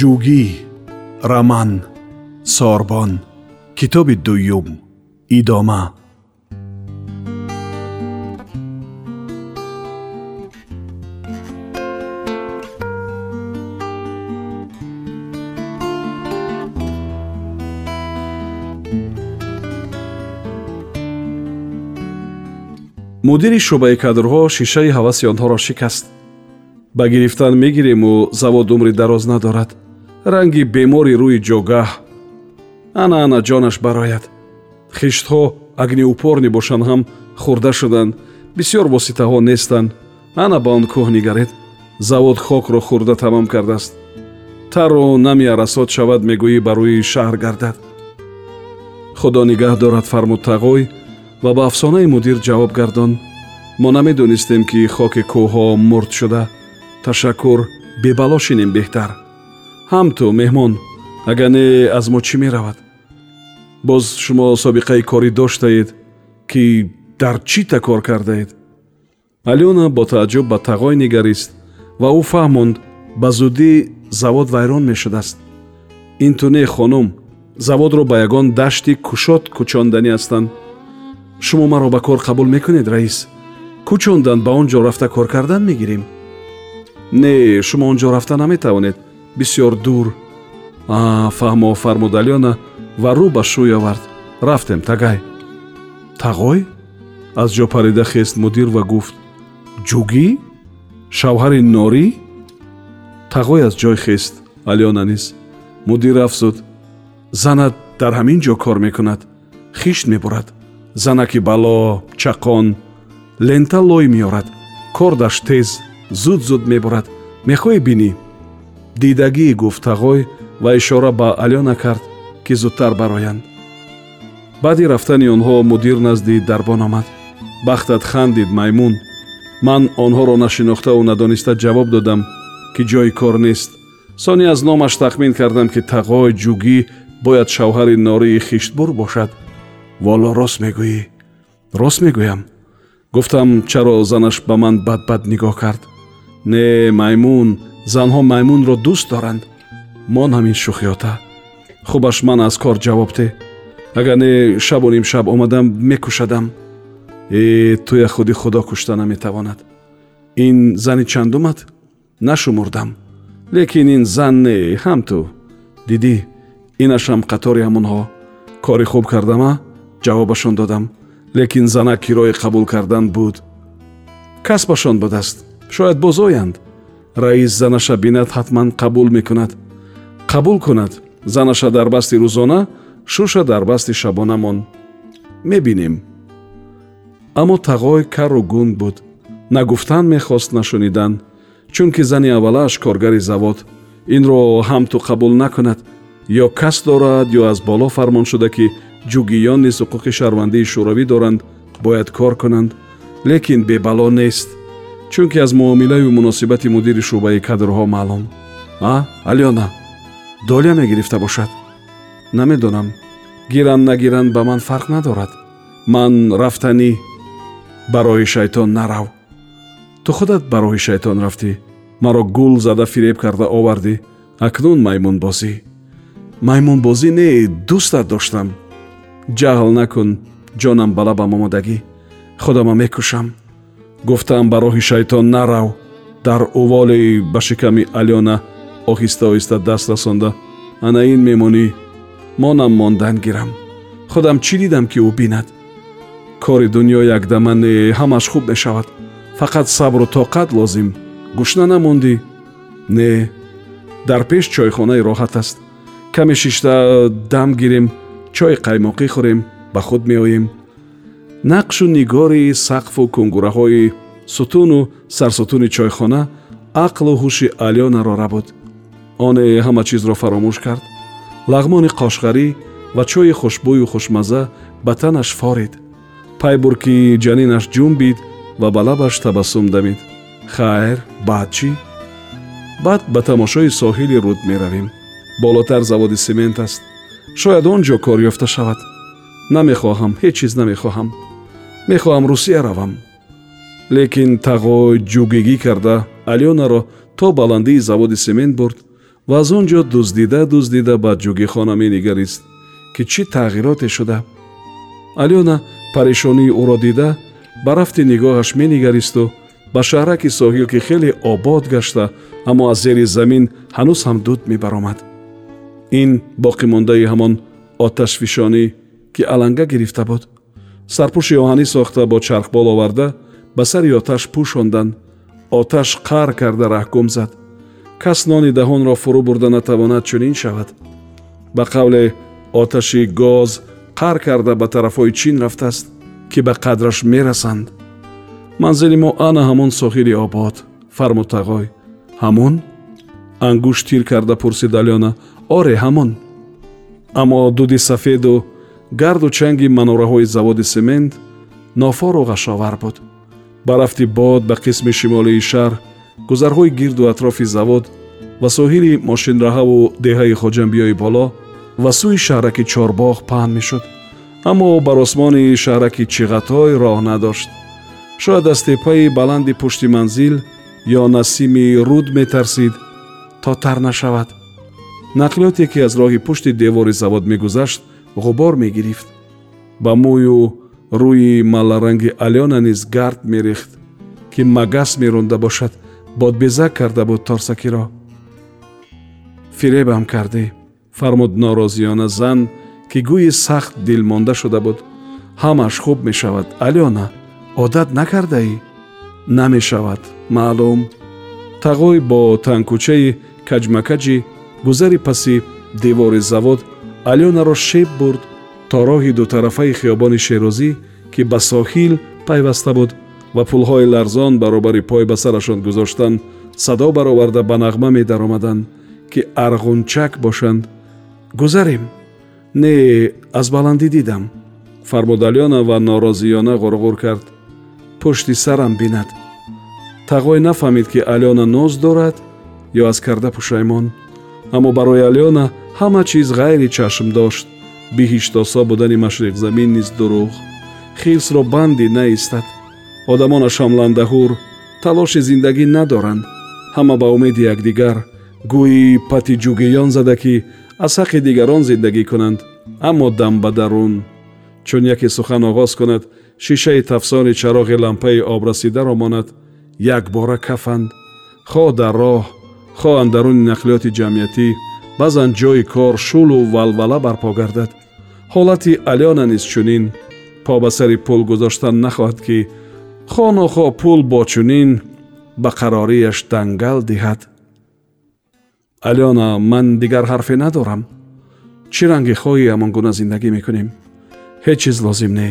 ҷугӣ раман сорбон китоби дуюм идома. Мудири шӯъбаи кадрҳо шишаи ҳаваси онҳоро шикаст. Ба гирифтан мегирему завод умри дароз надорад ранги бемори рӯи ҷогаҳ ана ана ҷонаш барояд. Хиштҳо агниупор нибошанд ҳам хӯрда шуданд. Бисьёр воситаҳо нестанд. Ана ба он кӯҳ нигаред. Завод хокро хӯрда тамом кардааст. Тару нами арасот шавад мегӯӣ ба рӯи шаҳр гардад. Худо нигаҳ дорад фармуд тағой ва ба афсонаи мудир ҷавоб гардон. Мо намедонистем ки хоки кӯҳҳо мурд шуда. Ташаккур бебало шинем беҳтар ҳам ту меҳмон агар не аз мо чӣ меравад? Боз шумо собиқаи корӣ доштаед ки дар чӣ та кор кардаед. Алёна бо тааҷҷуб ба тағой нигарист ва ӯ фаҳмонд ба зудӣ завод вайрон мешудааст. Ин ту не хонум заводро ба ягон дашти кушод кӯчонданӣ ҳастанд. Шумо маро ба кор қабул мекунед раис? Кӯчондан ба он ҷо рафта кор кардан мегирем? Не шумо он ҷо рафта наметавонед бисьёр дур. Фаҳмо фармуд алёна ва рӯ ба шӯй овард. Рафтем тагай. Тағой аз ҷо парида хест мудир ва гуфт ҷугӣ? Шавҳари норӣ? Тағой аз ҷой хест алёна низ. Мудир афзуд занат дар ҳамин ҷо кор мекунад. Хишт мебурад. Занаки бало чақон лента лой меорад. Кордаш тез зуд зуд мебурад. Мехоҳӣ бинӣ дидагӣ гуфт тағой ва ишора ба алёна кард ки зудтар бароянд. Баъди рафтани онҳо мудир назди дарбон омад. Бахтат хандид маймун. Ман онҳоро нашинохтаву надониста ҷавоб додам ки ҷои кор нест. Сони аз номаш тахмин кардам ки тағой ҷугӣ бояд шавҳари нории хиштбур бошад. Воло рост мегӯӣ. Рост мегӯям. Гуфтам чаро занаш ба ман бадбад нигоҳ кард. Не маймун занҳо маймунро дӯст доранд. Мон ҳамин шӯхиёта хубаш ман аз кор ҷавоб те. Агар не шабу нимшаб омадам мекушадам. Э туя худи худо кушта наметавонад ин зани чандумат? Нашумурдам. Лекин ин зан не ҳам ту. Дидӣ инашам қатори ҳамонҳо кори хуб кардама? Ҷавобашон додам. Лекин зана кирои қабул кардан буд. Касбашон будааст шояд бозоянд раис занаша бинад ҳатман қабул мекунад. Қабул кунад занаша дар басти рӯзона шуша дар басти шабонамон. Мебинем. Аммо тағой кару гунг буд. На гуфтан мехост на шунидан чунки зани аввалааш коргари завод. Инро ҳам ту қабул накунад. Ё кас дорад ё аз боло фармон шуда ки ҷугиён низ ҳуқуқи шаҳрвандии шӯравӣ доранд бояд кор кунанд. Лекин бебало нест чунки аз муомилаю муносибати мудири шӯъбаи кадрҳо маълум. А алёна долия мегирифта бошад. Намедонам гиранд нагиранд ба ман фарқ надорад. Ман рафтанӣ ба роҳи шайтон нарав. Ту худат ба роҳи шайтон рафтӣ? Маро гул зада фиреб карда овардӣ? Акнун маймунбозӣ. Маймунбозӣ не дӯстат доштам. Ҷаҳл накун ҷонам ба лабам омодагӣ худама мекушам гуфтам ба роҳи шайтон нарав. Дар уволи ба шиками алёна оҳиста оҳиста даст расонда. Ана ин мемонӣ. Монам мондан гирам. Худам чӣ дидам ки ӯ бинад? Кори дунё якдама не ҳамаш хуб мешавад. Фақат сабру тоқат лозим. Гушна намондӣ? Не. Дар пеш чойхонаи роҳат аст. Каме шишта дам гирем чойи қаймоқӣ хӯрем ба худ меоем нақшу нигори сақфу кунгураҳои сутуну сарсутуни чойхона ақлу ҳуши алёнаро рабуд. Оне ҳама чизро фаромӯш кард. Лағмони қошғарӣ ва чойи хушбӯю хушмазза ба танаш форид. Пай бур ки ҷанинаш ҷумбид ва ба лабаш табассум дамид. Хайр баъд чӣ? Баъд ба тамошои соҳили руд меравем. Болотар заводи семент аст. Шояд он ҷо кор ёфта шавад. Намехоҳам ҳеҷ чиз намехоҳам мехоҳам русия равам. Лекин тағой ҷугигӣ карда алёнаро то баландии заводи семент бурд ва аз он ҷо дуздида дуздида ба ҷугихона менигарист ки чӣ тағйироте шуда. Алёна парешонии ӯро дида ба рафти нигоҳаш менигаристу ба шаҳраки соҳил ки хеле обод гашта аммо аз зери замин ҳанӯз ҳам дуд мебаромад. Ин боқимондаи ҳамон оташфишонӣ ки аланга гирифта буд сарпӯши оҳанӣ сохта бо чархбол оварда ба сари оташ пӯшондан оташ қар карда раҳкум зад. Кас нони даҳонро фурӯ бурда натавонад чунин шавад. Ба қавле оташи гоз қар карда ба тарафҳои чин рафтааст ки ба қадраш мерасанд. Манзили мо ана ҳамон соҳили обод. Фармутағой ҳамон? Ангушт тир карда пурсид алёна. Оре ҳамон. Аммо дуди сафеду гарду чанги манораҳои заводи семент нофору ғашовар буд. Ба рафти бод ба қисми шимолии шаҳр гузарҳои гирду атрофи завод ва соҳили мошинраҳаву деҳаи хоҷамбиёи боло ва сӯи шаҳраки чорбоғ паҳн мешуд. Аммо бар осмони шаҳраки чиғатой роҳ надошт. Шояд аз теппаи баланди пушти манзил ё насими руд метарсид то тар нашавад. Нақлиёте ки аз роҳи пушти девори завод мегузашт ғубор мегирифт. Ба мӯю рӯи маларанги алёна низ гард мерехт ки магас меронда бошад бодбезак карда буд торсакиро. Фиребам кардӣ. Фармуд норозиёна зан ки гӯи сахт дилмонда шуда буд. Ҳамаш хуб мешавад. Алёна одат накардаӣ? Намешавад маълум. Тағой бо танкӯчаи каҷмакаҷи гузари паси девори завод алёнаро шеб бурд то роҳи дутарафаи хиёбони шерозӣ ки ба соҳил пайваста буд ва пулҳои ларзон баробари пой ба сарашон гузоштан садо бароварда ба нағма медаромаданд ки арғунчак бошанд. Гузарем не аз баландӣ дидам фармуд алёна ва норозиёна ғурғур кард. Пушти сарам бинад. Тағой нафаҳмид ки алёна ноз дорад ё аз карда пушаймон аммо барои алёна ҳама чиз ғайри чашм дошт. Биҳиштосо будани машриқзамин низ дурӯғ. Хирсро банди наистад. Одамонаш ҳамландаҳур талоши зиндагӣ надоранд. Ҳама ба умеди якдигар гӯи пати ҷугиён зада ки аз ҳаққи дигарон зиндагӣ кунанд. Аммо дам ба дарун. Чун яке сухан оғоз кунад шишаи тафсони чароғи лампаи обрасидаро монад якбора кафанд. Хоҳ дар роҳ хоҳ андаруни нақлиёти ҷамъиятӣ баъзан ҷои кор шулу валвала барпо гардад. Ҳолати алёна низ чунин по ба сари пул гузоштан нахоҳад ки хонохо пул бо чунин ба қарорияш дангал диҳад. Алёна ман дигар ҳарфе надорам. Чӣ ранге хоҳӣ ҳамон гуна зиндагӣ мекунем? Ҳеҷ чиз лозим не.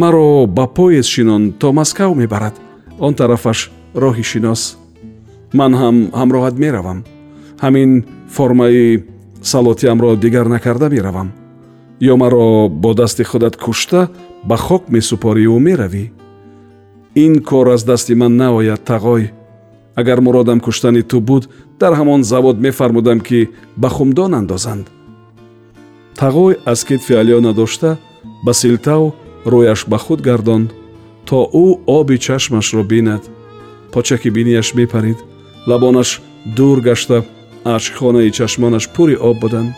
Маро ба поезд шинон то маскав мебарад. Он тарафаш роҳи шинос ман ҳам ҳамроҳат меравам. Ҳамин формаи салотиамро дигар накарда меравам ё маро бо дасти худат кушта ба хок месупорию меравӣ. Ин кор аз дасти ман наояд тағой. Агар муродам куштани ту буд дар ҳамон завод мефармудам ки ба хумдон андозанд. Тағой аз китфи алёна дошта ба силтав рӯяш ба худ гардонд то ӯ оби чашмашро бинад почаки бинияш мепарид лабонаш дур гашта ашкхонаи чашмонаш пури об буданд.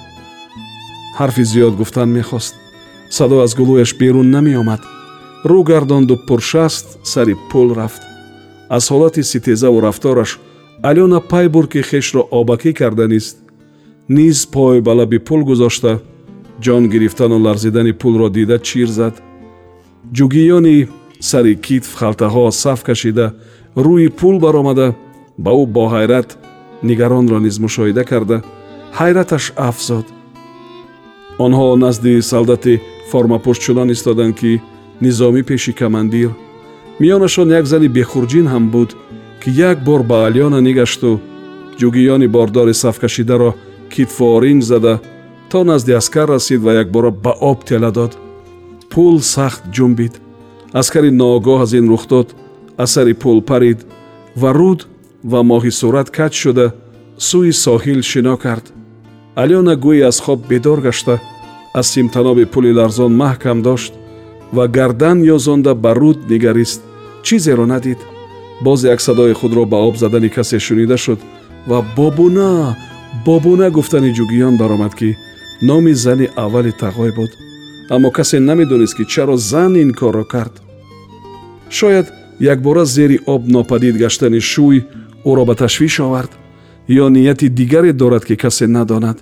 Ҳарфи зиёд гуфтан мехост. Садо аз гулӯяш берун намеомад. Рӯ гардонду пуршаст сари пул рафт. Аз ҳолати ситезаву рафтораш алёна пай бур ки хешро обакӣ карданист низ. Пой ба лаби пул гузошта ҷон гирифтану ларзидани пулро дида чир зад. Ҷугиёни сари китф халтаҳо саф кашида рӯи пул баромада ба ӯ бо ҳайрат нигаронро низ мушоҳида карда ҳайраташ афзод. Онҳо назди солдати формапӯштшунон истоданд ки низомӣ пеши командир миёнашон як зани бехурҷин ҳам буд ки як бор ба алёна нигашту ҷугиёни бордори сафкашидаро китфуоринҷ зада то назди аскар расид ва якбора ба об тела дод. Пул сахт ҷумбид аскари ноогоҳ аз ин рухдод асари пул парид ва руд ва моҳи сурат кач шуда сӯи соҳил шино кард. Алёна гӯӣ аз хоб бедор гашта аз симтаноби пули ларзон маҳкам дошт ва гардан ёзонда ба руд нигарист чизеро надид. Боз як садои худро ба об задани касе шунида шуд ва бобуна бобуна гуфтани ҷугиён баромад ки номи зани аввали тағой буд. Аммо касе намедонист ки чаро зан ин корро кард. Шояд якбора зери об нопадид гаштани шӯй ӯро ба ташвиш овард ё нияти дигаре дорад ки касе надонад.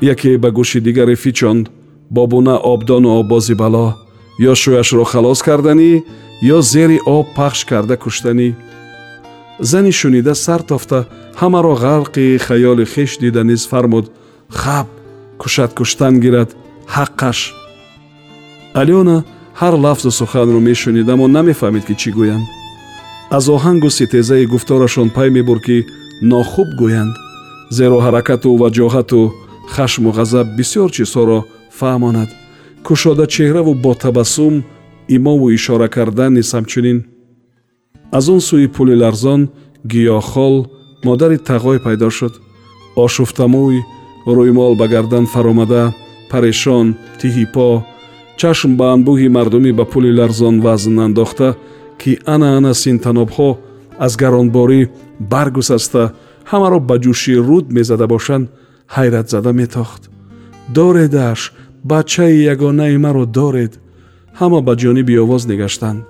Яке ба гӯши дигаре фичонд бобуна обдону оббози бало ё шӯяшро халос карданӣ ё зери об пахш карда куштанӣ. Зани шунида сар тофта ҳамаро ғарқи хаёли хеш дида низ фармуд. Хаб кушад куштан гирад ҳаққаш. Алёна ҳар лафзу суханро мешунид аммо намефаҳмид ки чӣ гӯянд аз оҳангу ситезаи гуфторашон пай мебурд ки нохуб гӯянд. Зеро ҳаракату ваҷоҳату хашму ғазаб бисёр чизҳоро фаҳмонад. Кушода чеҳраву бо табассум имову ишора кардан низ ҳамчунин аз он сӯи пули ларзон гиёҳхол модари тағой пайдо шуд. Ошуфтамӯй рӯймол ба гардан фаромада парешон тиҳипо чашм ба анбӯҳи мардумӣ ба пули ларзон вазн андохта ки ана ана синтанобҳо аз гаронборӣ баргусаста ҳамаро ба ҷӯши руд мезада бошанд ҳайратзада метохт. Доредаш бачаи ягонаи маро доред! ҳама ба ҷониби овоз нигаштанд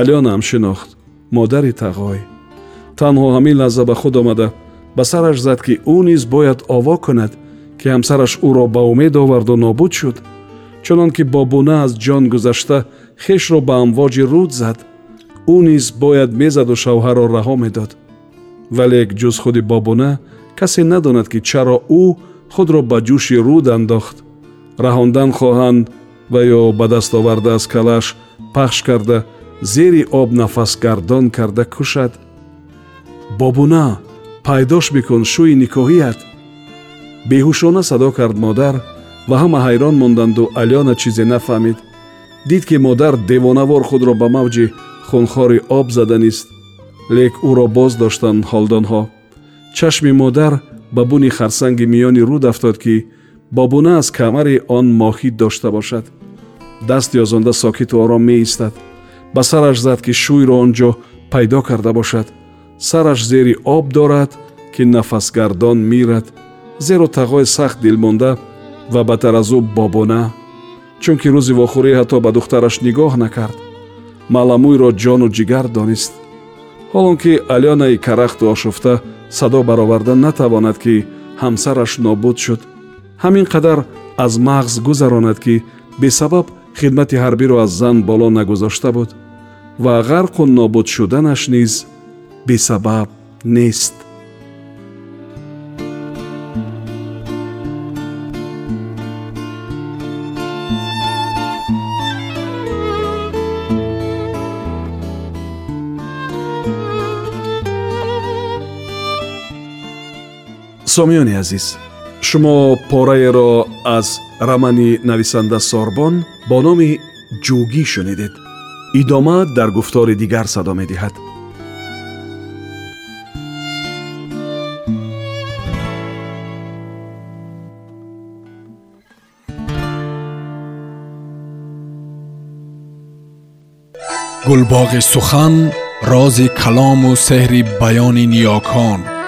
алёнаам шинохт модари тағой! Танҳо ҳамин лаҳза ба худ омада. Ба сараш зад ки ӯ низ бояд ово кунад ки ҳамсараш ӯро ба умед оварду нобуд шуд. Чунон ки бо буна аз ҷон гузашта хешро ба амвоҷи руд зад ӯ низ бояд мезаду шавҳарро раҳо медод. Вале ҷуз худи бобуна касе надонад ки чаро ӯ худро ба ҷӯши руд андохт. Раҳондан хоҳанд ва ё ба даст оварда аз калаш пахш карда зери об нафасгардон карда кушад. Бобуна пайдош бикун шӯи никоҳият. Беҳушона садо кард модар ва ҳама ҳайрон монданду алёна чизе нафаҳмид. Дид ки модар девонавор худро ба мавҷи хунхори об заданист лек ӯро боз доштанд ҳолдонҳо чашми модар ба буни харсанги миёни руд афтод ки бобуна аз камари он моҳӣ дошта бошад даст ёзонда сокиту ором меистад ба сараш зад ки шӯйро он ҷо пайдо карда бошад сараш зери об дорад ки нафасгардон мирад зеро тағои сахт дилмонда ва бадтар аз ӯ бобуна чунки рӯзи вохӯрӣ ҳатто ба духтараш нигоҳ накард маъламӯйро ҷону ҷигар донист. Ҳолон ки алёнаи карахту ошуфта садо бароварда натавонад ки ҳамсараш нобуд шуд. Ҳамин қадар аз мағз гузаронад ки бесабаб хидмати ҳарбиро аз зан боло нагузошта буд ва ғарқу нобуд шуданаш низ бесабаб нест сомиёни азиз шумо пораеро аз рамани нависанда сорбон бо номи ҷӯгӣ шунидед идома дар гуфтори дигар садо медиҳад гулбоғи сухан рози калому сеҳри баёни ниёкон